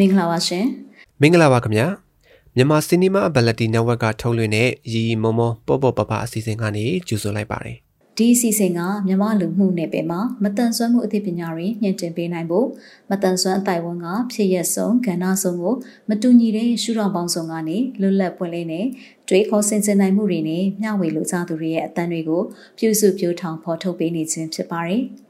မင်္ဂလာပါရှင်မင်္ဂလာပါခင်ဗျာမြန်မာစီနီမာဘလက်တီ network ကထုတ်လွှင့်တဲ့ရီရီမောမောပေါ့ပေါ့ပပအစီအစဉ်ကနေကြိုဆိုလိုက်ပါတယ်ဒီအစီအစဉ်ကမြန်မာလူမှုနယ်ပယ်မှာမတန်ဆွမ်းမှုအသိပညာတွေညှင့်တင်ပေးနိုင်ဖို့မတန်ဆွမ်းအတိုင်းဝန်ကဖြစ်ရက်ဆုံးကဏ္ဍဆုံးကိုမတူညီတဲ့ရှုထောင့်ပေါင်းစုံကနေလွတ်လပ်ပွင့်လင်းတဲ့တွေးခေါ်ဆင်ခြင်နိုင်မှုတွေနဲ့မျှဝေလိုကြသူတွေရဲ့အတန်းတွေကိုပြုစုပြောထောင်ဖော်ထုတ်ပေးနေခြင်းဖြစ်ပါတယ်။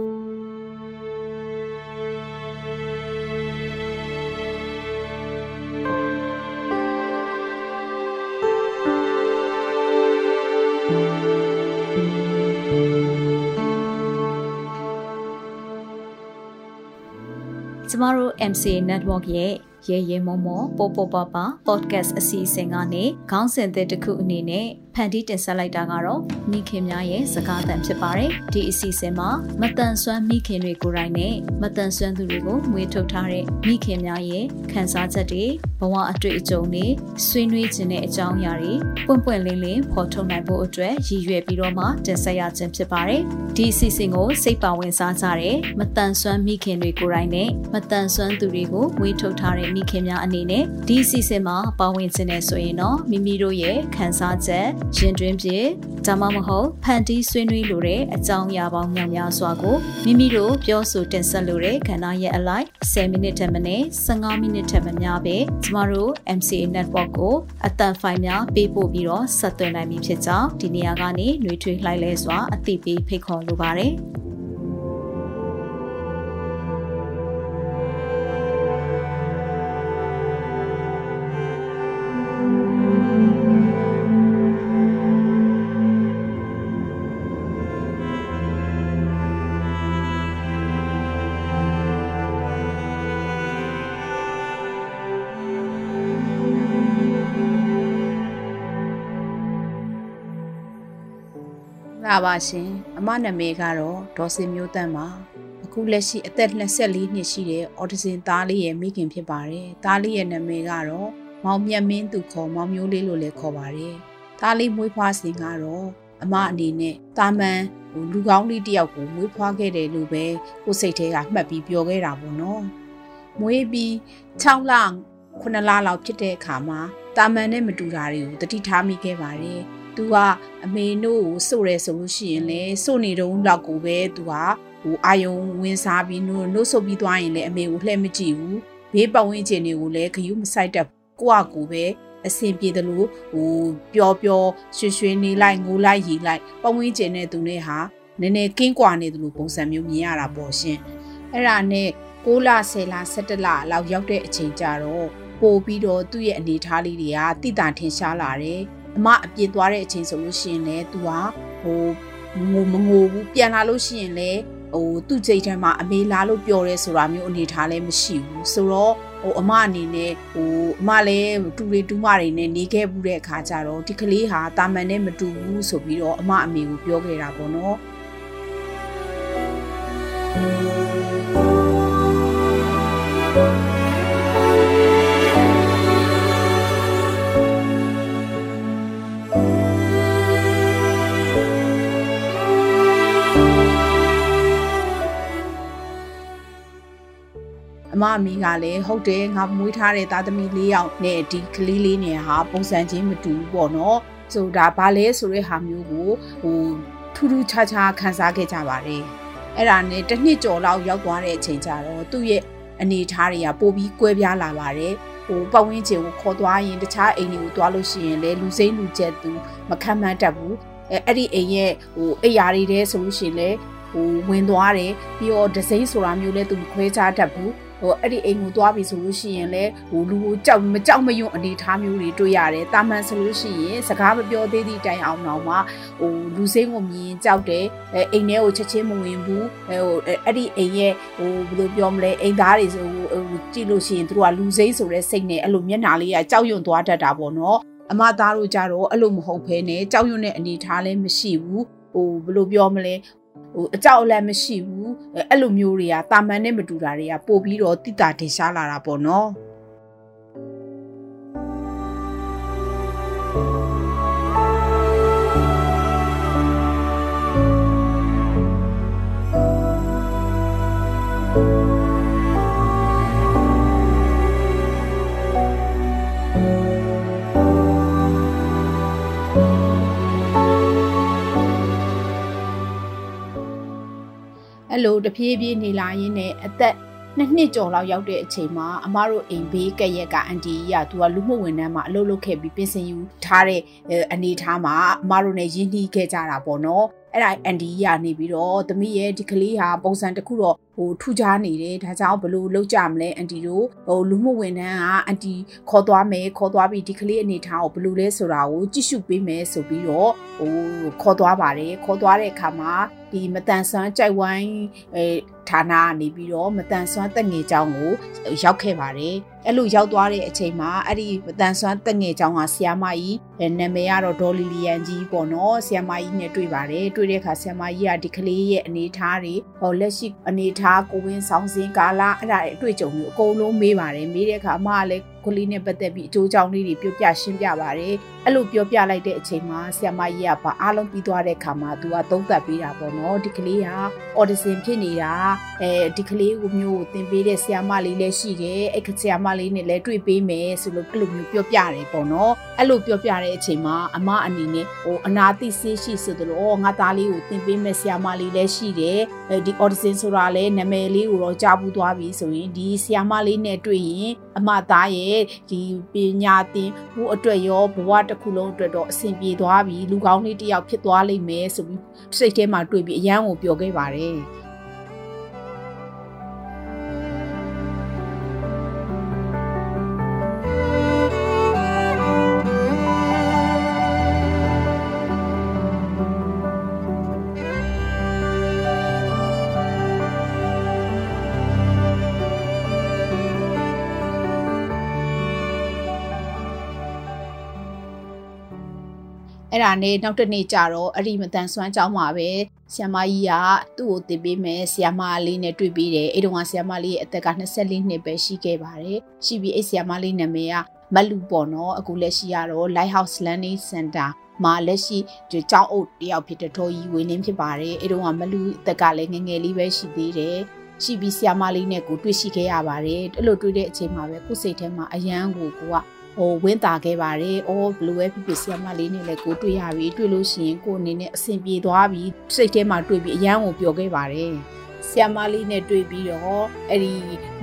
မတို့ MCA Network ရဲ့ရဲရဲမောမောပေါ်ပေါ်ပါပါ podcast အစီအစဉ်ကနေခေါင်းစဉ်သစ်တစ်ခုအနေနဲ့ဖန်တီးတင်ဆက်လိုက်တာကတော့မိခင်များရဲ့စကားသံဖြစ်ပါတယ်ဒီအစီအစဉ်မှာမတန်ဆွမ်းမိခင်တွေကိုယ်တိုင်နဲ့မတန်ဆွမ်းသူတွေကိုမွေးထုတ်ထားတဲ့မိခင်များရဲ့ခံစားချက်တွေဘဝအတွေ့အကြုံတွေဆွေးနွေးခြင်းတဲ့အကြောင်းအရာတွေပွင့်ပွင့်လင်းလင်းဖော်ထုတ်နိုင်ဖို့အတွက်ရည်ရွယ်ပြီးတော့မှတင်ဆက်ရခြင်းဖြစ်ပါတယ်ဒီအစီအစဉ်ကိုစိတ်ပါဝင်စားကြတဲ့မတန်ဆွမ်းမိခင်တွေကိုယ်တိုင်နဲ့မတန်ဆွမ်းသူတွေကိုမွေးထုတ်ထားတဲ့မိခင်များအနေနဲ့ဒီအစီအစဉ်မှာပါဝင်ခြင်းနဲ့ဆိုရင်တော့မိမိတို့ရဲ့ခံစားချက်ရင်တွင်းဖြစ်ဒါမှမဟုတ်ဖန်တီးဆွေးနွေးလိုတဲ့အကြောင်းအရာပေါင်းများများစွာကိုမိမိတို့ပြောဆိုတင်ဆက်လိုတဲ့ခန္ဓာရဲ့အလိုက်10မိနစ်ထက်မနည်း15မိနစ်ထက်မများပဲကျမတို့ MCA network ကိုအတန်ဖိုင်များပေးပို့ပြီးတော့ဆက်သွယ်နိုင်ပြီဖြစ်ကြောင်းဒီနေရာကနေနှွေးထွေးလှိုက်လဲစွာအသိပေးဖိတ်ခေါ်လိုပါတယ်။ လာပါရှင်အမနာမည်ကတော့ဒေါ်စင်မျိုးတန်းပါအခုလက်ရှိအသက်24နှစ်ရှိတဲ့အော်တီဇင်သားလေးရဲ့မိခင်ဖြစ်ပါတယ်သားလေးရဲ့နာမည်ကတော့မောင်မြတ်မင်းသူခေါ်မောင်မျိုးလေးလို့လည်းခေါ်ပါတယ်သားလေးမွေးဖွားစဉ်ကတော့အမအနေနဲ့တာမန်ဟိုလူကောင်းလေးတယောက်ကိုမွေးဖွားခဲ့တယ်လို့ပဲကိုစိတ်ထဲကမှတ်ပြီးပြောခဲ့တာပေါ့နော်မွေးပြီး6လ9လလောက်ဖြစ်တဲ့အခါမှာတာမန်နဲ့မတူတာတွေကိုတတိထားမိခဲ့ပါတယ် သူကအမေတို့ကိုစို့ရဲဆိုလို့ရှိရင်လေစို့နေတုံးတော့ကိုပဲသူကဟိုအာယုံဝင်စားပြီးနို့နို့ဆုပ်ပြီးသွားရင်လည်းအမေကိုလှည့်မကြည့်ဘူးဘေးပတ်ဝန်းကျင်တွေကိုလည်းဂယုမဆိုင်တတ်ကိုကကိုပဲအဆင်ပြေတယ်လို့ဟိုပျော်ပျော်ရွှေရွှေနေလိုက်ငိုလိုက်ရီလိုက်ပတ်ဝန်းကျင်တဲ့သူနဲ့ဟာနည်းနည်းကင်းကွာနေတယ်လို့ပုံစံမျိုးမြင်ရတာပေါ့ရှင်အဲ့ဒါနဲ့6လ10လ17လလောက်ရောက်တဲ့အချိန်ကြတော့ပို့ပြီးတော့သူ့ရဲ့အနေထားလေးတွေကတိတာထင်ရှားလာတယ် အမအပြင်းသွားတဲ့အချိန်ဆိုလို့ရှိရင်လည်း तू ဟာဟိုငိုမငိုဘူးပြန်လာလို့ရှိရင်လည်းဟိုသူ့စိတ်ထဲမှာအမေလာလို့ပြောရဲဆိုတာမျိုးအနေထားလည်းမရှိဘူးဆိုတော့ဟိုအမအနေနဲ့ဟိုအမလည်းတူရီတူမတွေနဲ့နေခဲ့ဘူးတဲ့အခါကျတော့ဒီကလေးဟာတာမန်နဲ့မတူဘူးဆိုပြီးတော့အမအမေကိုပြောခဲ့တာပေါ့နော် မအမေကလည်းဟုတ်တယ်ငါမွေးထားတဲ့သားသမီး၄ယောက်နဲ့ဒီကလေးလေးနဲ့ဟာပုံစံချင်းမတူဘူးပေါ့နော်ဆိုတာဘာလဲဆိုတဲ့ဟာမျိုးကိုဟိုထူးထူးခြားခြားခန်းစားခဲ့ကြပါတယ်အဲ့ဒါနဲ့တစ်နှစ်ကျော်လောက်ရောက်သွားတဲ့အချိန်ကျတော့သူ့ရဲ့အနေထားတွေကပိုပြီးကွဲပြားလာပါတယ်ဟိုပတ်ဝန်းကျင်ကိုခေါ်သွားရင်တခြားအိမ်တွေကိုသွားလို့ရှိရင်လည်းလူစိမ့်လူကျက်သူမခံမှန်းတတ်ဘူးအဲအဲ့ဒီအိမ်ရဲ့ဟိုအိယာတွေတဲ့ဆိုလို့ရှိရင်လည်းဟိုဝင်သွားတယ်ပြီးတော့ဒစိမ့်ဆိုတာမျိုးလည်းသူခွဲခြားတတ်ဘူး ဟိုအဲ့ဒီအိမ်ကိုသွားပြီဆိုလို့ရှိရင်လည်းဟိုလူကိုကြောက်မကြောက်မယွန့်အနေထားမျိုးတွေတွေ့ရတယ်တာမန်ဆိုလို့ရှိရင်စကားမပြောသေးသည့်တိုင်အောင်တော့မှဟိုလူစိမ့်ကိုမြင်ကြောက်တယ်အဲအိမ်ထဲကိုချက်ချင်းမဝင်ဘူးဟိုအဲ့ဒီအိမ်ရဲ့ဟိုဘယ်လိုပြောမလဲအိမ်သားတွေဆိုဟိုကြည့်လို့ရှိရင်သူတို့ကလူစိမ့်ဆိုတဲ့စိတ်နဲ့အဲ့လိုမျက်နှာလေးကကြောက်ရွံ့သွားတတ်တာပေါ့နော်အမသားတို့ကြတော့အဲ့လိုမဟုတ်ဘဲနဲ့ကြောက်ရွံ့တဲ့အနေထားလည်းမရှိဘူးဟိုဘယ်လိုပြောမလဲ ဟိုအကြောက်အလန့်မရှိဘူးအဲ့လိုမျိုးတွေကတာမန်နဲ့မတူတာတွေကပို့ပြီးတော့တိတာတင်ရှားလာတာပေါ့နော် အဲ့လိုတပြေးပြေးနေလာရင်းနဲ့အသက်နှစ်နှစ်ကျော်လောက်ရောက်တဲ့အချိန်မှာအမတို့အိမ်ဘေးကရက်ကအန်တီကြီးကသူကလူမှုဝန်ထမ်းမှာအလုပ်လုပ်ခဲ့ပြီးပြင်ဆင်ယူထားတဲ့အနေထားမှာအမတို့နဲ့ရင်းနှီးခဲ့ကြတာပေါ့နော်အဲ့ဒါအန်တီကြီးကနေပြီးတော့သမီးရဲ့ဒီကလေးဟာပုံစံတစ်ခုတော့ဟိုထူခြားနေတယ်ဒါကြောင့်ဘလို့လောက်ကြမလဲအန်တီတို့ဟိုလူမှုဝန်ထမ်းကအန်တီခေါ်သွားမယ်ခေါ်သွားပြီးဒီကလေးအနေထားကိုဘလို့လဲဆိုတာကိုကြည့်ရှုပေးမယ်ဆိုပြီးတော့ဟိုခေါ်သွားပါတယ်ခေါ်သွားတဲ့အခါမှာဒီမတန်ဆွမ်းကြိုက်ဝိုင်းအဲဌာနကနေပြီးတော့မတန်ဆွမ်းတက်ငယ်ကျောင်းကိုရောက်ခဲ့ပါတယ်အဲ့လိုရောက်သွားတဲ့အချိန်မှာအဲ့ဒီမတန်ဆွမ်းတက်ငယ်ကျောင်းကဆီယာမကြီးနာမည်ကတော့ဒေါ်လီလီယန်ကြီးပေါ့နော်ဆီယာမကြီးနဲ့တွေ့ပါတယ်တွေ့တဲ့အခါဆီယာမကြီးကဒီကလေးရဲ့အနေထားတွေဟောလက်ရှိအနေထားကိုဝင်းဆောင်စင်းကာလအဲ့ဒါတွေအတွေ့အကြုံတွေအကုန်လုံးမေးပါတယ်မေးတဲ့အခါအမကလည်း ကလေးနဲ့ပတ်သက်ပြီးအကျိုးကြောင့်လေးတွေပြောပြရှင်းပြပါတယ်အဲ့လိုပြောပြလိုက်တဲ့အချိန်မှာဆီယမကြီးကဘာအားလုံးပြီးသွားတဲ့အခါမှာသူကသုံးသပ်ပေးတာပေါ့နော်ဒီကလေးဟာအော်ဒီဆင်ဖြစ်နေတာအဲဒီကလေးကိုမျိုးကိုသင်ပေးတဲ့ဆီယမလေးလည်းရှိတယ်အဲ့ဆီယမလေးနဲ့လည်းတွေ့ပေးမယ်ဆိုလို့အဲ့လိုမျိုးပြောပြတယ်ပေါ့နော်အဲ့လိုပြောပြတဲ့အချိန်မှာအမအနေနဲ့ဟိုအနာတိဆေးရှိဆိုတော့ငါသားလေးကိုသင်ပေးမယ်ဆီယမလေးလည်းရှိတယ်ဒီအော်ဒီဆင်ဆိုတာလည်းနာမည်လေးကိုတော့ကြားဘူးသွားပြီဆိုရင်ဒီဆီယမလေးနဲ့တွေ့ရင်အမသားရဲ့ဒီပညာသင်ဖို့အတွက်ရောဘဝတစ်ခုလုံးအတွက်တော့အဆင်ပြေသွားပြီလူကောင်းလေးတယောက်ဖြစ်သွားလိမ့်မယ်ဆိုပြီးစိတ်ထဲမှာတွေးပြီးအရန်ကိုပြောခဲ့ပါတယ် ဒါနဲ့နောက်တစ်နေ့ကျတော့အဲ့ဒီမတန်ဆွမ်းကြောင်းမှာပဲဆီယမကြီးကသူ့ကိုတင်ပေးမယ်ဆီယမလေးနဲ့တွေ့ပြီးတယ်အဲ့တုန်းကဆီယမလေးရဲ့အသက်က24နှစ်ပဲရှိခဲ့ပါတယ်ရှိပြီးအဲ့ဆီယမလေးနာမည်ကမလူပေါ့နော်အခုလက်ရှိကတော့ Lighthouse Learning Center မှာလက်ရှိဒီကျောင်းအုပ်တယောက်ဖြစ်တဲ့ထော်ကြီးဝင်းလင်းဖြစ်ပါတယ်အဲ့တုန်းကမလူအသက်ကလည်းငငယ်လေးပဲရှိသေးတယ်ရှိပြီးဆီယမလေးနဲ့ကိုတွေ့ရှိခဲ့ရပါတယ်အဲ့လိုတွေ့တဲ့အချိန်မှာပဲကိုယ်စိတ်ထဲမှာအယမ်းကိုကိုက ဟိုဝင်းတာခဲ့ပါတယ်။အော်ဘလူးပဲဖြစ်ဖြစ်ဆီယမလေးနဲ့လည်းကိုတွေ့ရပြီ။တွေ့လို့ရှိရင်ကိုအနေနဲ့အဆင်ပြေသွားပြီ။စိတ်ထဲမှာတွေ့ပြီးအယမ်းကိုပျော်ခဲ့ပါတယ်။ဆီယမလေးနဲ့တွေ့ပြီးတော့အဲ့ဒီ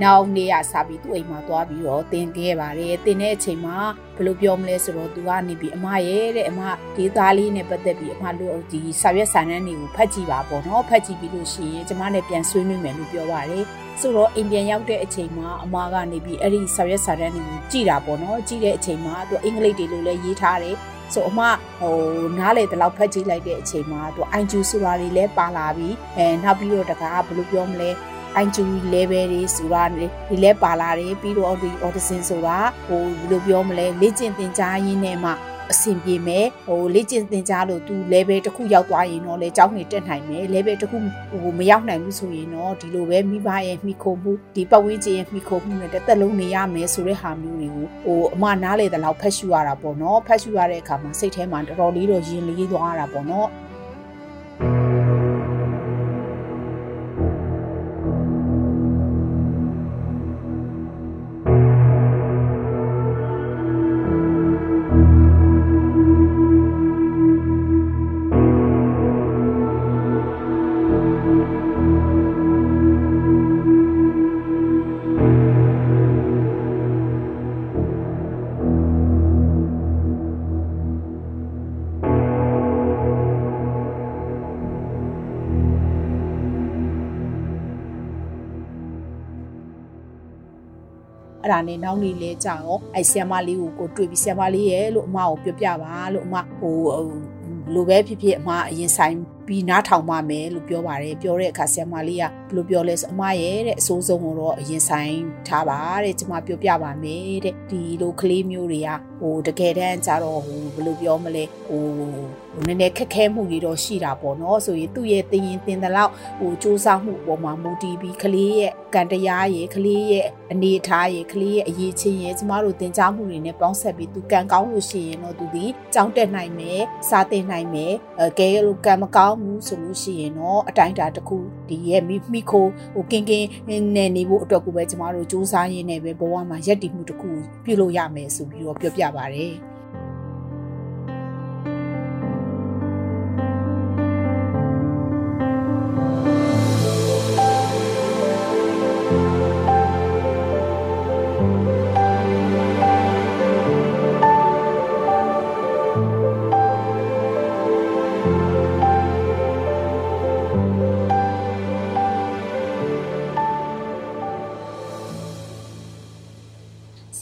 နောက်နေ့ရစပြီးသူ့အိမ်မှာသွားပြီးတော့တင်ခဲ့ပါတယ်။တင်တဲ့အချိန်မှာဘယ်လိုပြောမလဲဆိုတော့သူကနေပြီးအမရဲ့တဲ့အမဒေသားလေးနဲ့ပတ်သက်ပြီးအမတို့ဒီစာရွက်စာတမ်းတွေကိုဖတ်ကြည့်ပါပေါ့နော်။ဖတ်ကြည့်ပြီးလို့ရှိရင်ကျမနဲ့ပြန်ဆွေးနွေးမယ်လို့ပြောပါတယ်။ ဆိုတော့အိမ်ပြန်ရောက်တဲ့အချိန်မှာအမကနေပြီးအဲ့ဒီဆောက်ရက်စာတန်းတွေကိုကြည်တာပေါ့နော်ကြည်တဲ့အချိန်မှာသူအင်္ဂလိပ်တွေလိုလည်းရေးထားတယ်ဆိုအမဟိုနားလေတလောက်ဖတ်ကြည့်လိုက်တဲ့အချိန်မှာသူအိုင်ဂျူဆိုတာတွေလည်းပါလာပြီးအဲနောက်ပြီးတော့တကားဘယ်လိုပြောမလဲအိုင်ဂျူ level တွေဆိုတာဒီလဲပါလာတယ်ပြီးတော့ဒီ audition ဆိုတာဟိုဘယ်လိုပြောမလဲလေ့ကျင့်သင်ကြားရင်းနဲ့မှ အဆင်ပြေမယ်ဟိုလေ့ကျင့်သင်ကြားလို့ तू level တစ်ခုရောက်သွားရင်တော့လေကျောင်းနေတက်နိုင်မယ် level တစ်ခုဟိုမရောက်နိုင်ဘူးဆိုရင်တော့ဒီလိုပဲမိဘရဲ့မိခိုမှုဒီပတ်ဝန်းကျင်ရဲ့မိခိုမှုနဲ့တစ်သက်လုံးနေရမယ်ဆိုတဲ့ဟာမျိုးတွေကိုဟိုအမနားလေတဲ့လောက်ဖတ်ရှုရတာပေါ့နော်ဖတ်ရှုရတဲ့အခါမှာစိတ်ထဲမှာတော်တော်လေးတော့ရင်လေးသွားတာပေါ့နော် အဲ့ဒါနဲ့နောက်နေ့လဲကြာရောအဲ့ဆီယမလေးကိုကိုတွေ့ပြီးဆီယမလေးရဲ့လို့အမကိုပြောပြပါလို့အမဟိုလိုပဲဖြစ်ဖြစ်အမအရင်ဆိုင်ပြီးနားထောင်ပါမယ်လို့ပြောပါတယ်ပြောတဲ့အခါဆရာမလေးကဘယ်လိုပြောလဲဆိုအမရဲ့တဲ့အစိုးဆုံးကိုတော့အရင်ဆိုင်ထားပါတဲ့ကျွန်မပြောပြပါမယ်တဲ့ဒီလိုကလေးမျိုးတွေကဟိုတကယ်တမ်းကျတော့ဟိုဘယ်လိုပြောမလဲဟို ဟိုနည်းနည်းခက်ခဲမှုတွေတော့ရှိတာပေါ့နော်ဆိုရင်သူ့ရဲ့တင်ရင်တင်တဲ့လောက်ဟိုစူးစမ်းမှုပေါ်မှာမူတည်ပြီးကလေးရဲ့ကံတရားရဲ့ကလေးရဲ့အနေအထားရဲ့ကလေးရဲ့အရေးချင်းရဲ့ကျမတို့တင် जा မှုတွေနဲ့ပေါင်းဆက်ပြီးသူကံကောင်းလို့ရှိရင်တော့သူဒီကြောင်းတက်နိုင်မယ်စားတင်နိုင်မယ်အဲကဲလို့ကံမကောင်းဘူးဆိုလို့ရှိရင်တော့အတိုင်းအတာတစ်ခုဒီရဲ့မိမိခိုဟိုကင်းကင်းနဲ့နေဖို့အတွက်ကိုပဲကျမတို့စူးစမ်းရင်းနဲ့ပဲဘဝမှာရက်တည်မှုတစ်ခုပြုလုပ်ရမယ်ဆိုပြီးတော့ပြောပြပါတယ်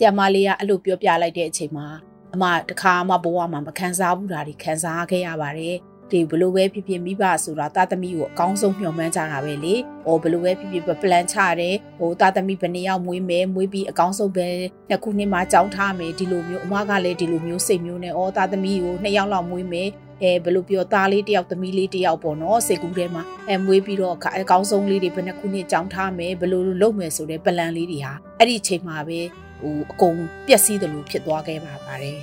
ဆီယမလေးကအဲ့လိုပြောပြလိုက်တဲ့အချိန်မှာအမတခါမှဘဝမှာမခံစားဘူးတာတွေခံစားခဲ့ရပါတယ်ဒီဘလို့ပဲဖြစ်ဖြစ်မိဘဆိုတာတာသမီကိုအကောင်းဆုံးမျှော်မှန်းကြတာပဲလေ။ဟိုဘလို့ပဲဖြစ်ဖြစ်ပလန်ချတယ်။ဟိုတာသမီဘယ်နှစ်ယောက်မွေးမယ်မွေးပြီးအကောင်းဆုံးပဲနှစ်ခုနှစ်မှကြောင်းထားမယ်ဒီလိုမျိုးအမကလည်းဒီလိုမျိုးစိတ်မျိုးနဲ့ဩတာသမီကိုနှစ်ယောက်လောက်မွေးမယ်အဲဘယ်လိုပြောသားလေးတယောက်သမီးလေးတယောက်ပေါ့နော်စိတ်ကူးထဲမှာအဲမွေးပြီးတော့အကောင်းဆုံးလေးတွေဘယ်နှခုနှစ်ကြောင်းထားမယ်ဘယ်လိုလုပ်မယ်ဆိုတဲ့ပလန်လေးတွေဟာအဲ့ဒီအချိန်မှာပဲ ဟိုအကုန်ပျက်စီးတယ်လို့ဖြစ်သွားခဲ့ပါပါတယ်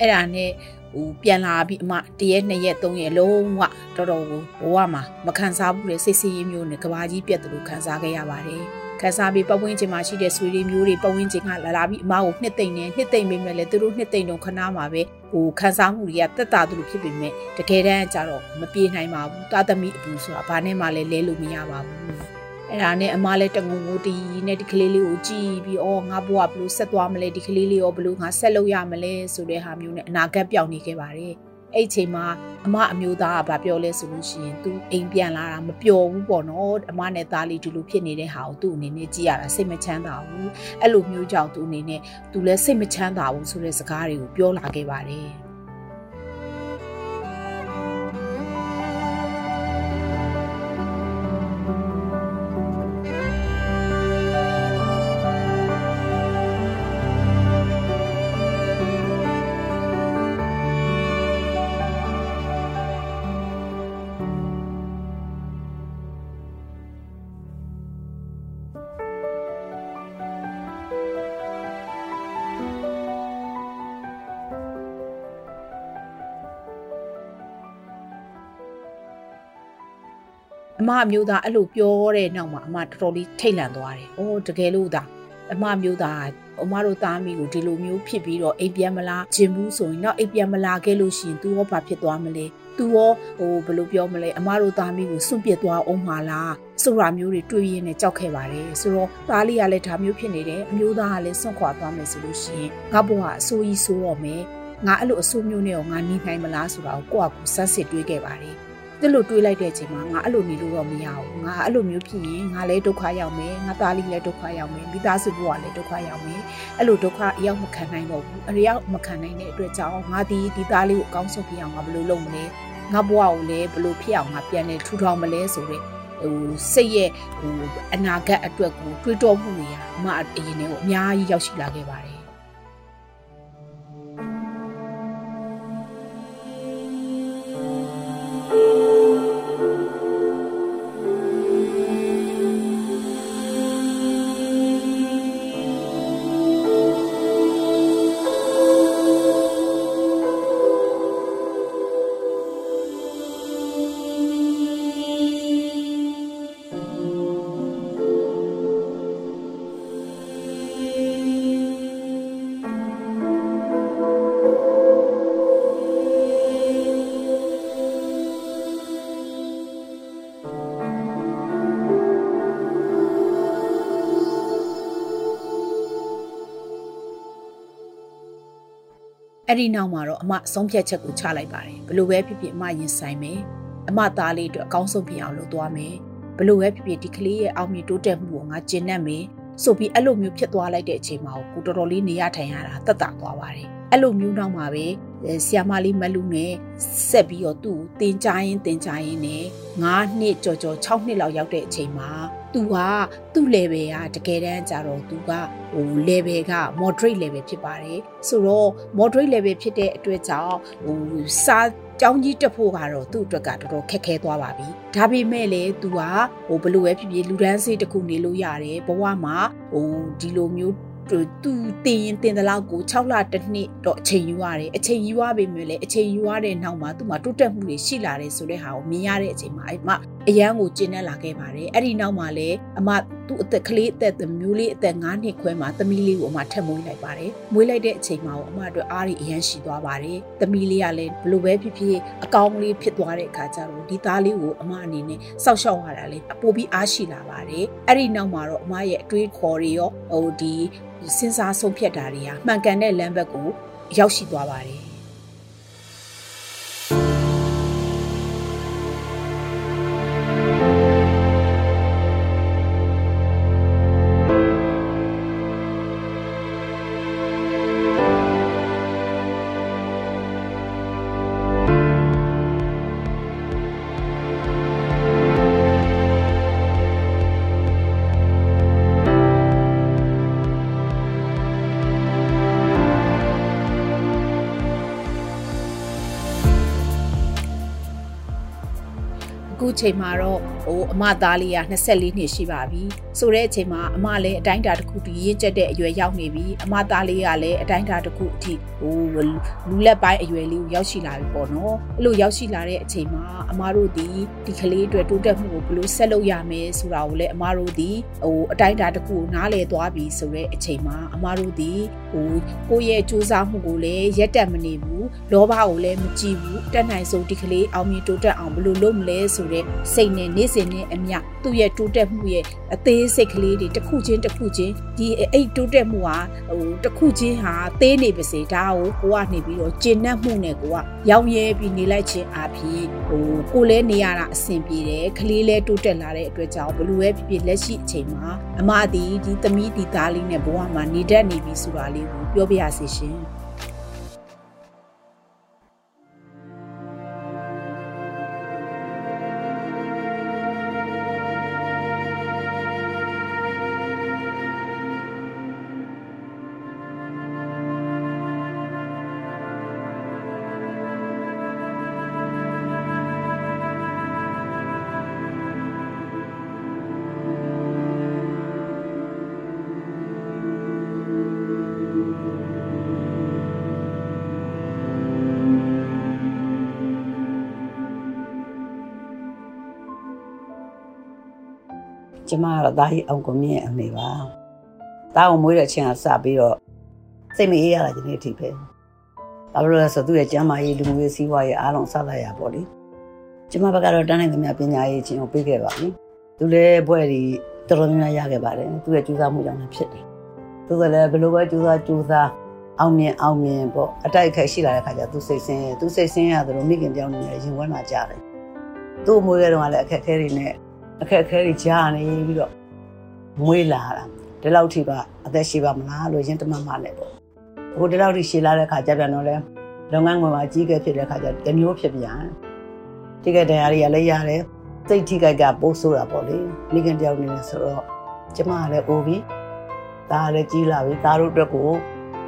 အဲ့ဒါနဲ့ဟိုပြန်လာပြီးအမတရက်နှစ်ရက်သုံးရက်လုံးဝတော်တော်ကိုဘဝမှာမခံစားဘူးလေစိတ်ဆင်းရဲမျိုးနဲ့ကဘာကြီးပြက်တယ်လို့ခံစားခဲ့ရပါတယ်ခန်းစားပြီးပတ်ဝန်းကျင်မှာရှိတဲ့ဆွေတွေမျိုးတွေပတ်ဝန်းကျင်ကလာလာပြီးအမကိုနှစ်သိမ့်နေနှစ်သိမ့်ပေးမယ်လေသူတို့နှစ်သိမ့်တော့ခဏမှာပဲဟိုခန်းစားမှုတွေကတက်တာသူလိုဖြစ်ပေမဲ့တကယ်တမ်းကျတော့မပြေနိုင်ပါဘူးတာသမီအပူဆိုတာဘာနဲ့မှလည်းလဲလို့မရပါဘူး အဲ့ဒါနဲ့အမလည်းတငုံငူတီနဲ့ဒီကလေးလေးကိုကြည်ပြီးအော်ငါဘဝဘလို့ဆက်သွားမလဲဒီကလေးလေးရောဘလို့ငါဆက်လုပ်ရမလဲဆိုတဲ့ဟာမျိုးနဲ့အနာဂတ်ပြောင်နေခဲ့ပါတယ်အဲ့ချိန်မှာအမအမျိုးသားကဗာပြောလဲဆိုလို့ရှိရင် तू အိမ်ပြန်လာတာမပျော်ဘူးပေါ့နော်အမနဲ့သားလေးဒီလိုဖြစ်နေတဲ့ဟာကိုသူ့အနေနဲ့ကြည်ရတာစိတ်မချမ်းသာဘူးအဲ့လိုမျိုးကြောင့်သူ့အနေနဲ့ तू လည်းစိတ်မချမ်းသာဘူးဆိုတဲ့စကားတွေကိုပြောလာခဲ့ပါတယ် မအမျိုးသားအဲ့လိုပြောတဲ့နောက်မှာအမတော်တော်လေးထိတ်လန့်သွားတယ်။အိုးတကယ်လို့သာအမမျိုးသားအမတို့သားမိကိုဒီလိုမျိုးဖြစ်ပြီးတော့အိမ်ပြန်မလာခြင်းဘူးဆိုရင်တော့အိမ်ပြန်မလာခဲ့လို့ရှိရင် तू ရောဘာဖြစ်သွားမလဲ။ तू ရောဟိုဘယ်လိုပြောမလဲအမတို့သားမိကိုစွန့်ပစ်သွားအောင်မလားဆိုတာမျိုးတွေတွေးရင်းနဲ့ကြောက်ခဲ့ပါတယ်။ဆိုတော့သားလေးကလည်းဒါမျိုးဖြစ်နေတယ်အမျိုးသားကလည်းစွန့်ခွာသွားမယ်ဆိုလို့ရှိရင်ငါဘဝအဆိုးကြီးဆိုးတော့မယ်။ငါအဲ့လိုအဆိုးမျိုးနဲ့ရောငါနေနိုင်မလားဆိုတာကိုကိုယ့်အကူစမ်းစစ်တွေးခဲ့ပါတယ်။ သူ့လိုတွေးလိုက်တဲ့အချိန်မှာငါအဲ့လိုနေလို့တော့မရဘူးငါအဲ့လိုမျိုးဖြစ်ရင်ငါလည်းဒုက္ခရောက်မယ်ငါသားလေးလည်းဒုက္ခရောက်မယ်မိသားစုဘဝလည်းဒုက္ခရောက်မယ်အဲ့လိုဒုက္ခအရောက်မခံနိုင်တော့ဘူးအရောက်မခံနိုင်တဲ့အတွက်ကြောင့်ငါဒီဒီသားလေးကိုအကောင်းဆုံးပြအောင်ငါဘယ်လိုလုပ်မလဲငါဘဝကိုလည်းဘယ်လိုဖြစ်အောင်ငါပြန်လဲထူထောင်မလဲဆိုတဲ့ဟိုစိတ်ရဲ့ဟိုအနာဂတ်အတွက်ကိုတွေးတောမှုတွေကအမအရင်နဲ့ကိုအများကြီးရောက်ရှိလာခဲ့ပါတယ် အဲ့ဒီနောက်မှာတော့အမဆုံးဖြတ်ချက်ကိုချလိုက်ပါတယ်ဘလို့ပဲဖြစ်ဖြစ်အမရင်ဆိုင်မယ်အမသားလေးအတွက်အကောင်းဆုံးဖြစ်အောင်လုပ်သွားမယ်ဘလို့ပဲဖြစ်ဖြစ်ဒီကလေးရဲ့အောင်မြင်တိုးတက်မှုကိုငါကျင့်တတ်မယ်ဆိုပြီးအဲ့လိုမျိုးဖြစ်သွားလိုက်တဲ့အချိန်မှာကိုတော်တော်လေးနေရထိုင်ရတာတက်တာသွားပါတယ်အဲ့လိုမျိုးနောက်မှာပဲ ဆီယာမလေးမလူနဲ့ဆက်ပြီးတော့သူ့ကိုတင်ကြရင်တင်ကြရင်နဲ့9နှစ်ကြော်ကြော်6နှစ်လောက်ရောက်တဲ့အချိန်မှာသူကသူ့ level ကတကယ်တမ်းကျတော့သူကဟို level က moderate level ဖြစ်ပါတယ်ဆိုတော့ moderate level ဖြစ်တဲ့အတွက်ကြောင့်ဟိုစာကျောင်းကြီးတက်ဖို့ကတော့သူ့အတွက်ကတော်တော်ခက်ခဲသွားပါပြီ။ဒါပေမဲ့လည်းသူကဟိုဘလို့ပဲဖြစ်ဖြစ်လူဒန်းစေးတစ်ခုနေလို့ရတယ်ဘဝမှာဟိုဒီလိုမျိုး သူတင်ရင်တင်တဲ့လောက်ကို6လတစ်နှစ်တော့အချိန်ယူရတယ်အချိန်ယူရပေမဲ့လည်းအချိန်ယူရတဲ့နောက်မှာသူ့မှာတိုးတက်မှုတွေရှိလာတယ်ဆိုတဲ့ဟာကိုမြင်ရတဲ့အချိန်မှာအဲ့မှာ အရန်ကိုကျင်းနေလာခဲ့ပါတယ်အဲ့ဒီနောက်မှာလည်းအမသူ့အသက်ကလေးအသက်မျိုးလေးအသက်9နှစ်ခွဲမှာသမီးလေးကိုအမထပ်မွေးလိုက်ပါတယ်မွေးလိုက်တဲ့အချိန်မှာအမအတွက်အားရအရန်ရှိသွားပါတယ်သမီးလေးကလည်းဘလို့ပဲဖြစ်ဖြစ်အကောင်းလေးဖြစ်သွားတဲ့အခါကျတော့ဒီသားလေးကိုအမအနေနဲ့စောက်ရှောက်ရတာလေပိုပြီးအားရှိလာပါတယ်အဲ့ဒီနောက်မှာတော့အမရဲ့အတွေးခေါ်တွေရောဟိုဒီစဉ်းစားဆုံးဖြတ်တာတွေဟာမှန်ကန်တဲ့လမ်းဘက်ကိုရောက်ရှိသွားပါတယ် ခုချိန်မှာတော့ ဟိုအမသားလေးက24နှစ်ရှိပါပြီဆိုတဲ့အချိန်မှာအမလည်းအတိုင်းတာတစ်ခုတည်းရင့်ကျက်တဲ့အရွယ်ရောက်နေပြီအမသားလေးကလည်းအတိုင်းတာတစ်ခုအထိဟိုလူလက်ပိုင်းအရွယ်လေးကိုရောက်ရှိလာပြီပေါ့နော်အဲ့လိုရောက်ရှိလာတဲ့အချိန်မှာအမတို့ဒီဒီကလေးအတွက်တိုးတက်မှုကိုဘယ်လိုဆက်လုပ်ရမယ်ဆိုတာကိုလည်းအမတို့ဒီဟိုအတိုင်းတာတစ်ခုကိုနားလည်သွားပြီဆိုတဲ့အချိန်မှာအမတို့ဒီဟိုကိုယ့်ရဲ့စူးစမ်းမှုကိုလည်းရက်တက်မနေဘူးလောဘကိုလည်းမကြည့်ဘူးတက်နိုင်ဆုံးဒီကလေးအောင်မြင်တိုးတက်အောင်ဘယ်လိုလုပ်မလဲဆိုတဲ့စိတ်နဲ့နေ့စဉ်နဲ့အမျှသူ့ရဲ့တိုးတက်မှုရဲ့အသေးစိတ်ကလေးတွေတစ်ခုချင်းတစ်ခုချင်းဒီအိတ်တိုးတက်မှုဟာဟိုတစ်ခုချင်းဟာသေးနေပါစေဒါကိုကိုကနေပြီးတော့ကျင့်နှက်မှုနဲ့ကိုကရောင်ရဲပြီးနေလိုက်ခြင်းအဖြစ်ဟိုကိုလဲနေရတာအဆင်ပြေတယ်ကလေးလဲတိုးတက်လာတဲ့အတွက်ကြောင့်ဘလူရဲ့ဖြစ်ဖြစ်လက်ရှိအချိန်မှာအမသည်ဒီသမီးဒီသားလေးနဲ့ဘဝမှာနေတတ်နေပြီဆိုတာလေးကိုပြောပြရစီရှင် ကျမကတော့တာကြီးအောင်ကိုမြင့်အနေပါတာကိုမွေးတဲ့အချိန်ကစပြီးတော့စိတ်မအေးရတာဒီနေ့အထိပဲဘာလို့လဲဆိုသူ့ရဲ့ကျမ်းမာရေးလူမှုရေးစီးပွားရေးအားလုံးဆက်လိုက်ရပါလိကျမဘက်ကတော့တန်းနိုင်သမျှပညာရေးချင်းကိုပေးခဲ့ပါပြီသူလည်းဘွဲ့ဒီတော်တော်များများရခဲ့ပါတယ်သူ့ရဲ့ကြိုးစားမှုကြောင့်လည်းဖြစ်တယ်သူကလည်းဘယ်လိုပဲကြိုးစားကြိုးစားအောင်မြင်အောင်မြင်ပေါ့အတိုက်ခိုက်ရှိလာတဲ့ခါကျသူစိတ်ဆင်းသူစိတ်ဆင်းရတယ်လို့မိခင်ပြောင်းနေရင်ဝမ်းသာကြတယ်သူ့အမွေးကတော့လည်းအခက်အခဲတွေနဲ့ အခက်အခဲတွေကြားနေပြီးတော့မွေးလာတာဒီလောက်ထိပါအသက်ရှိပါမလားလို့ရင်တမမနဲ့ပေါ့အခုဒီလောက်ထိရှည်လာတဲ့ခါကျပြန်တော့လဲလုပ်ငန်းခွင်မှာအကြီးအကဲဖြစ်တဲ့ခါကျတမျိုးဖြစ်ပြန်တိကတရားတွေကလည်းရတယ်စိတ်ထိကြိုက်ကပိုးဆိုတာပေါ့လေမိခင်တယောက်နေနေဆိုတော့ကျမကလည်းအိုးပြီးဒါလည်းကြီးလာပြီဒါတို့အတွက်ကို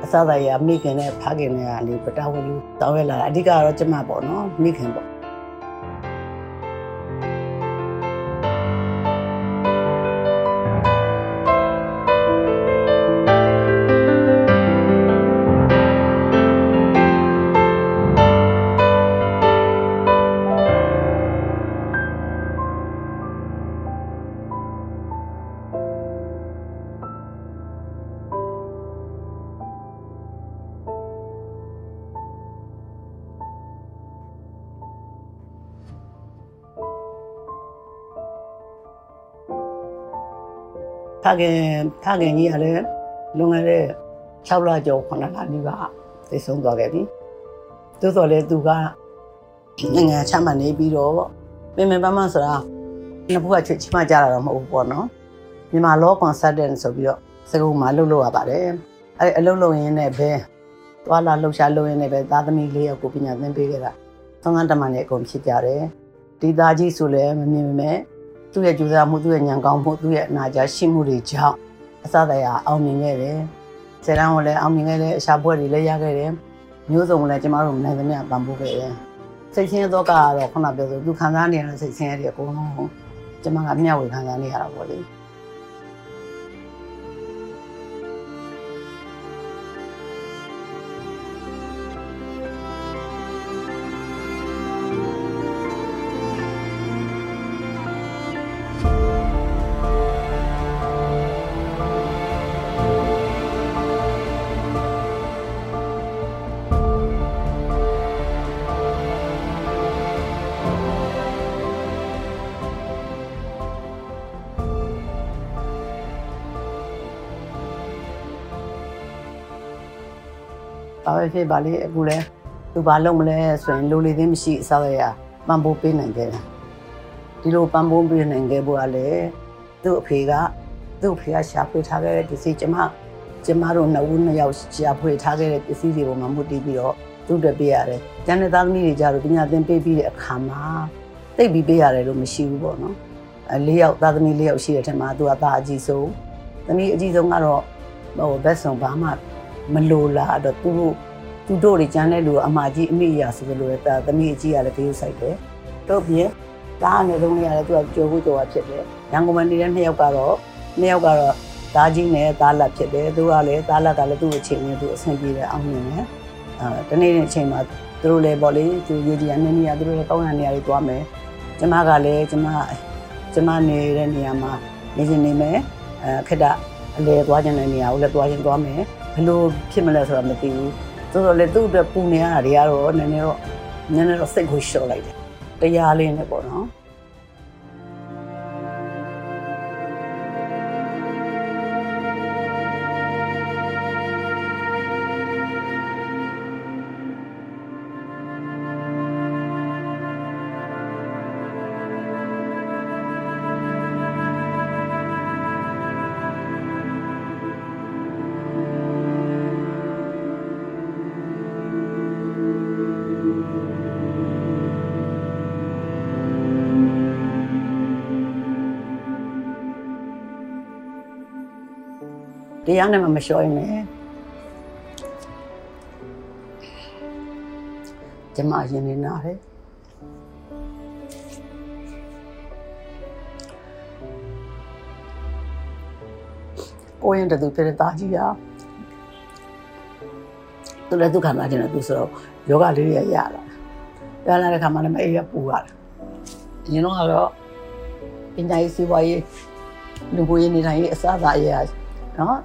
အစသာရမိခင်နဲ့ဖခင်နဲ့ကနေပတာဝန်ယူတောင်းရလာတာအဓိကတော့ကျမပေါ့နော်မိခင်ပေါ့ ခင်ဖခင်ကြီးကလည်းလွန်ခဲ့တဲ့6လကျော်9လနီးပါးသိဆုံးသွားခဲ့ပြီ။သို့တော်လည်းသူကနိုင်ငံချမှတ်နေပြီးတော့ပင်ပင်ပန်းပန်းဆိုတာနှစ်ဖူးကချွတ်ချမှကြတာတော့မဟုတ်ဘူးပေါ့နော်မြန်မာ law consultant ဆိုပြီးတော့စကုံမှာလုပ်လို့ရပါတယ်အဲ့အလုပ်လုပ်ရင်းနဲ့ပဲသွားလာလှုပ်ရှားလုပ်ရင်းနဲ့ပဲသားသမီးလေးယောက်ကိုပညာသင်ပေးခဲ့တာသုံးသန်းတမန်နဲ့အကုန်ဖြစ်ကြတယ်ဒီသားကြီးဆိုလည်းမမြင်မမဲ့ သူ့ရဲ့ကြိုးစားမှုသူ့ရဲ့ဉာဏ်ကောင်းမှုသူ့ရဲ့အနာကြားရှိမှုတွေကြောင့်အစတရားအောင်မြင်ခဲ့တယ်ဆယ်တန်းကိုလည်းအောင်မြင်ခဲ့တယ်အရှာပွဲတွေလည်းရခဲ့တယ်မျိုးစုံလည်းကျမတို့နိုင်သမျှပံ့ပိုးခဲ့တယ်စိတ်ဆင်းရဲတော့ကတော့ခုနပြောဆိုသူခံစားနေရတဲ့စိတ်ဆင်းရဲတွေအကုန်လုံးကျမကမျှဝေခံစားနေရတာပေါ့လေ ဘာပဲဖြစ်ပါလေအခုလဲသူဘာလုပ်မလဲဆိုရင်လိုလေသေးမရှိအစားရပံပိုးပေးနိုင်ခဲ့တယ်ဒီလိုပံပိုးပေးနိုင်ခဲ့ဖို့ကလည်းသူ့အဖေကသူ့အဖေကရှာဖွေထားခဲ့တဲ့ပစ္စည်းကျမကျမတို့နှစ်ဦးနှစ်ယောက်ရှာဖွေထားခဲ့တဲ့ပစ္စည်းတွေပေါ်မှာမူတည်ပြီးတော့သူ့တက်ပေးရတယ်။ကျန်တဲ့သားသမီးတွေကြတော့ပညာသင်ပေးပြီးတဲ့အခါမှာတိတ်ပြီးပေးရတယ်လို့မရှိဘူးပေါ့နော်။အဲလေးယောက်သားသမီးလေးယောက်ရှိတဲ့ထက်မှာသူကသားအကြီးဆုံးသမီးအကြီးဆုံးကတော့ဟိုဘက်ဆောင်ဘာမှ မလိုလားတော့သူတို့သူတို့တွေကျန်တဲ့လူကအမကြီးအမိအရာဆိုလိုတဲ့သမီးအကြီးကလည်းပေးဆိုင်တယ်တို့ပြင်ဒါအနေဆုံးလေးရတယ်သူကကြော်ဖို့ကြော်ရဖြစ်တယ်ရန်ကုန်မှာနေတဲ့နှစ်ယောက်ကတော့နှစ်ယောက်ကတော့သားကြီးနဲ့သားလက်ဖြစ်တယ်သူကလည်းသားလက်ကလည်းသူ့အချိန်နဲ့သူအဆင်ပြေတယ်အောင်မြင်တယ်အဲတနေ့နေ့အချိန်မှာသူတို့လည်းပေါ့လေသူရေကြီးအနေနဲ့သူတို့လည်းကောင်းတဲ့နေရာတွေသွားမယ်ကျမကလည်းကျမကျမနေတဲ့နေရာမှာနေနေနေမယ်အဲခက်တာအလဲသွားခြင်းတဲ့နေရာကိုလည်းသွားခြင်းသွားမယ် ဘယ်လိုဖြစ်မလဲဆိုတာမသိဘူးဆိုတော့လေသူ့အတွက်ပူနေရတာတွေကတော့နည်းနည်းတော့နည်းနည်းတော့စိတ်ကိုလျှော့လိုက်တယ်တရားလေးနဲ့ပေါ့နော် တရားနဲ့မှမလျှော့ရင်လည်းကျမရင်နေနာတယ်ကိုရင်တူပြတဲ့တာကြီးရသူလည်းဒုက္ခနာကျင်တယ်သူဆိုတော့ယောဂလေးတွေရလာရလာတဲ့ခါမှလည်းမအေးရပူရတယ်အရင်တော့ကတော့ပညာရေးစီးပွားရေးလူမှုရေးနေထိုင်ရေးအစအသာအရာနော်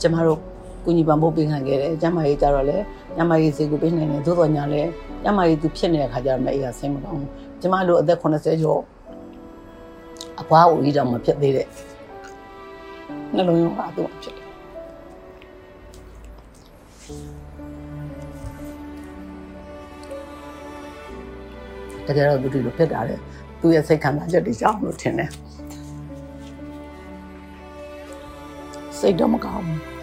ကျမတို့ကုညီပံ့ပိုးပေးခံခဲ့တယ်ကျမကြီးကြတော့လေညမကြီးစီကိုပေးနိုင်တယ်သို့တော်ညာလဲညမကြီးသူဖြစ်နေတဲ့ခါကျတော့မအေးရဆင်းမကောင်းဘူးကျမတို့အသက်80ကျော်အပွားဦးကြီးတော့မဖြစ်သေးတဲ့နှလုံးရောဂါတော့ဖြစ်တယ်တကယ်တော့သူဒီလိုဖြစ်တာလေသူရဲ့စိတ်ခံစားချက်တွေကြောင့်လို့ထင်တယ် စိတ်တော့မကောင်းဘူး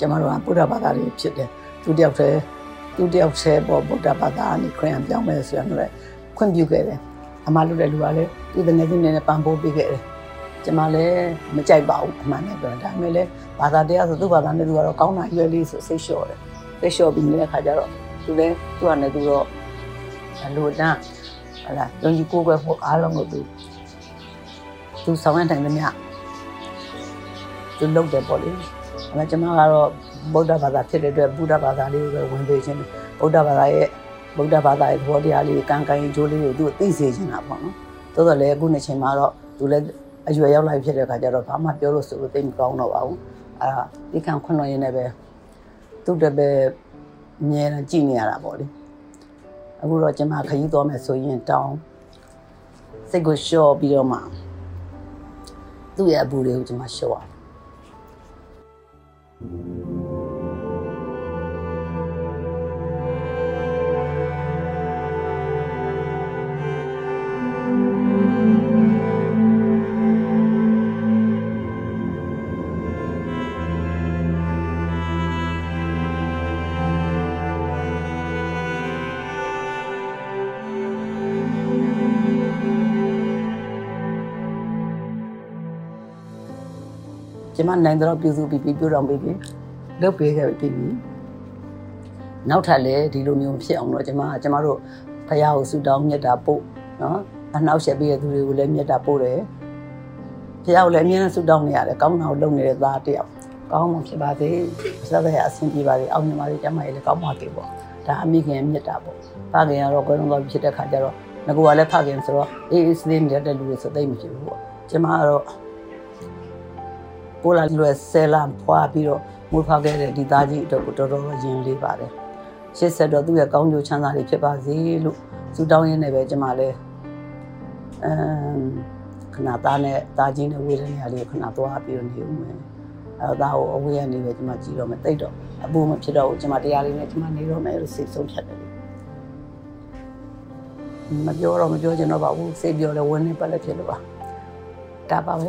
ကျမတို့ကဗုဒ္ဓဘာသာတွေဖြစ်တယ်သူတယောက်တည်းသူတယောက်တည်းပေါ့ဗုဒ္ဓဘာသာကနေခရစ်ယာန်ပြောင်းမယ်ဆိုရမယ်ခွင့်ပြုခဲ့တယ်အမလုပ်တဲ့လူကလည်းသူတငယ်ချင်းတွေနဲ့ပံ့ပိုးပေးခဲ့တယ်ကျမလည်းမကြိုက်ပါဘူးအမှန်နဲ့ပြောဒါပေမဲ့လည်းဘာသာတရားဆိုသူ့ဘာသာနဲ့သူကတော့ကောင်းတာရွယ်လေးဆိုစိတ်လျှော့တယ်စိတ်လျှော့ပြီးနေတဲ့ခါကျတော့သူလည်းသူကလည်းသူတော့အလိုတန်းဟလာယုံကြည်ကိုယ်ပဲဖို့အားလုံးကိုသူသူဆောင်ရနိုင်သမျှသူလုပ်တယ်ပေါ့လေအဲ ဒါကျွန်မကတော့ဗုဒ္ဓဘာသာဖြစ်တဲ့အတွက်ဗုဒ္ဓဘာသာလေးကိုပဲဝင်ပေးခြင်းဗုဒ္ဓဘာသာရဲ့ဗုဒ္ဓဘာသာရဲ့သဘောတရားလေးကံကံကြိုးလေးကိုသူသိစေချင်တာပေါ့နော်တိုးတော့လေအခုနှစ်ချိန်မှာတော့သူလည်းအရွယ်ရောက်လိုက်ဖြစ်တဲ့ခါကျတော့ဘာမှပြောလို့ဆိုလို့သိမကောင်းတော့ပါဘူးအဲဒါဒီကံခွန်းတော်ရင်းနဲ့ပဲသူ့တပည့်အမြဲတမ်းကြည်နေရတာပေါ့လေအခုတော့ကျွန်မခရီးသွားမယ်ဆိုရင်တောင်းစိတ်ကိုလျှော့ပြီးတော့မှသူ့ရဲ့အပူတွေကိုကျွန်မလျှော့အော င် ကျမနိုင်တော့ပြုစုပြီးပြီးပြုတော်ပြီးပြီးလုပ်ပေးခဲ့ပြီးပြီးနောက်ထပ်လည်းဒီလိုမျိုးဖြစ်အောင်တော့ကျမကျမတို့ဖရာကိုဆူတောင်းမြတ်တာပို့နော်အနောက်ရှက်ပြီးတဲ့သူတွေကိုလည်းမြတ်တာပို့တယ်ဖရာကိုလည်းအမြဲတမ်းဆူတောင်းနေရတယ်ကောင်းတာကိုလုပ်နေတဲ့သားတယောက်ကောင်းမှဖြစ်ပါစေဆက်သက်ရအဆင်ပြေပါစေအောင်မြင်ပါစေကျမရဲ့လည်းကောင်းပါစေပေါ့ဒါအမိခင်မြတ်တာပေါ့ဖခင်ကတော့ကိုယ်တော်ဖြစ်တဲ့ခါကျတော့ငကူကလည်းဖခင်ဆိုတော့အေးအေးစလေးနေတဲ့လူတွေဆိုသိမ့်မဖြစ်ဘူးပေါ့ကျမကတော့ ကိုလာလွယ်ဆဲလန်ဖွာပြီးတော့မွေးဖွားခဲ့တဲ့ဒီသားကြီးအတွက်ကိုတော်တော်ရင်လေးပါတယ်ရှစ်ဆက်တော့သူ့ရဲ့ကောင်းကျိုးချမ်းသာတွေဖြစ်ပါစေလို့ဆုတောင်းရင်းနဲ့ပဲကျွန်မလည်းအမ်ခဏသားနဲ့သားကြီးနဲ့ဝေးတဲ့နေရာလေးခဏသွားပြီးတော့နေဦးမယ်အဲဒါကိုအဝေးကနေပဲကျွန်မကြည့်တော့မယ်တိတ်တော့အပူမဖြစ်တော့ဘူးကျွန်မတရားလေးနဲ့ကျွန်မနေတော့မယ်လို့စိတ်ဆုံးဖြတ်တယ်မပြောတော့မပြောချင်တော့ပါဘူးစိတ်ပြောလဲဝင်းနေပတ်လက်ဖြစ်လို့ပါဒါပါပဲ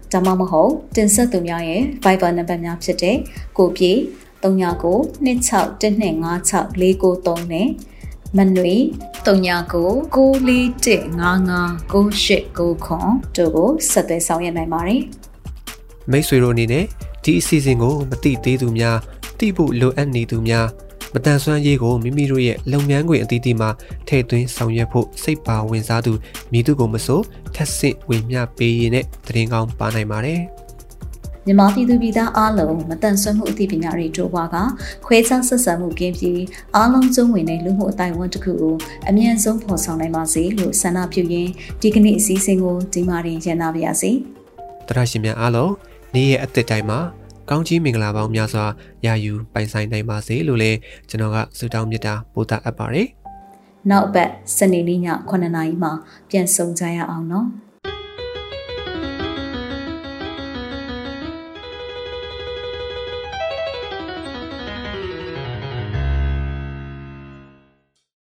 ဒါမှမဟုတ်တင်ဆက်သူများရဲ့ Viber နံပါတ်များဖြစ်တဲ့ကိုပြေ39 26125649နဲ့မနွေ39 941559899တို့ကိုဆက်သွယ်ဆောင်ရွက်နိုင်ပါတယ်မိတ်ဆွေတို့အနေနဲ့ဒီအစီအစဉ်ကိုမတိသေးသူများတိဖို့လိုအပ်နေသူများ မတန်ဆွမ်းရေးကိုမိမိတို့ရဲ့လုပ်ငန်းခွင်အသီးသီးမှာထည့်သွင်းဆောင်ရွက်ဖို့စိတ်ပါဝင်စားသူမိသူကိုမဆိုထက်ဆင့်ဝေမျှပေးရတဲ့တရင်ကောင်းပါနိုင်ပါတယ်မြန်မာပြည်သူပြည်သားအားလုံးမတန်ဆွမ်းမှုအသိပညာတွေတိုးပွားကခွဲခြားဆက်ဆံမှုကင်းပြီးအားလုံးကျုံဝင်တဲ့လူမှုအတိုင်းအဝန်တစ်ခုကိုအမြင့်ဆုံးဖော်ဆောင်နိုင်ပါစေလို့ဆန္ဒပြုရင်းဒီကနေ့အစည်းအဝေးကိုဒီမှာရင်ရန်နာပါရစေ။တရရှင်များအားလုံးနေ့ရဲ့အသက်တိုင်းမှာ ကောင်းကြီးမင်္ဂလာပေါင်းများစွာရယူပိုင်ဆိုင်နိုင်ပါစေလို့လည်းကျွန်တော်ကဆုတောင်းမြတ်တာပို့တာအပ်ပါတယ်။နောက်ပတ်စနေနေ့ည9:00နာရီမှာပြန်ဆုံကြရအောင်နော်။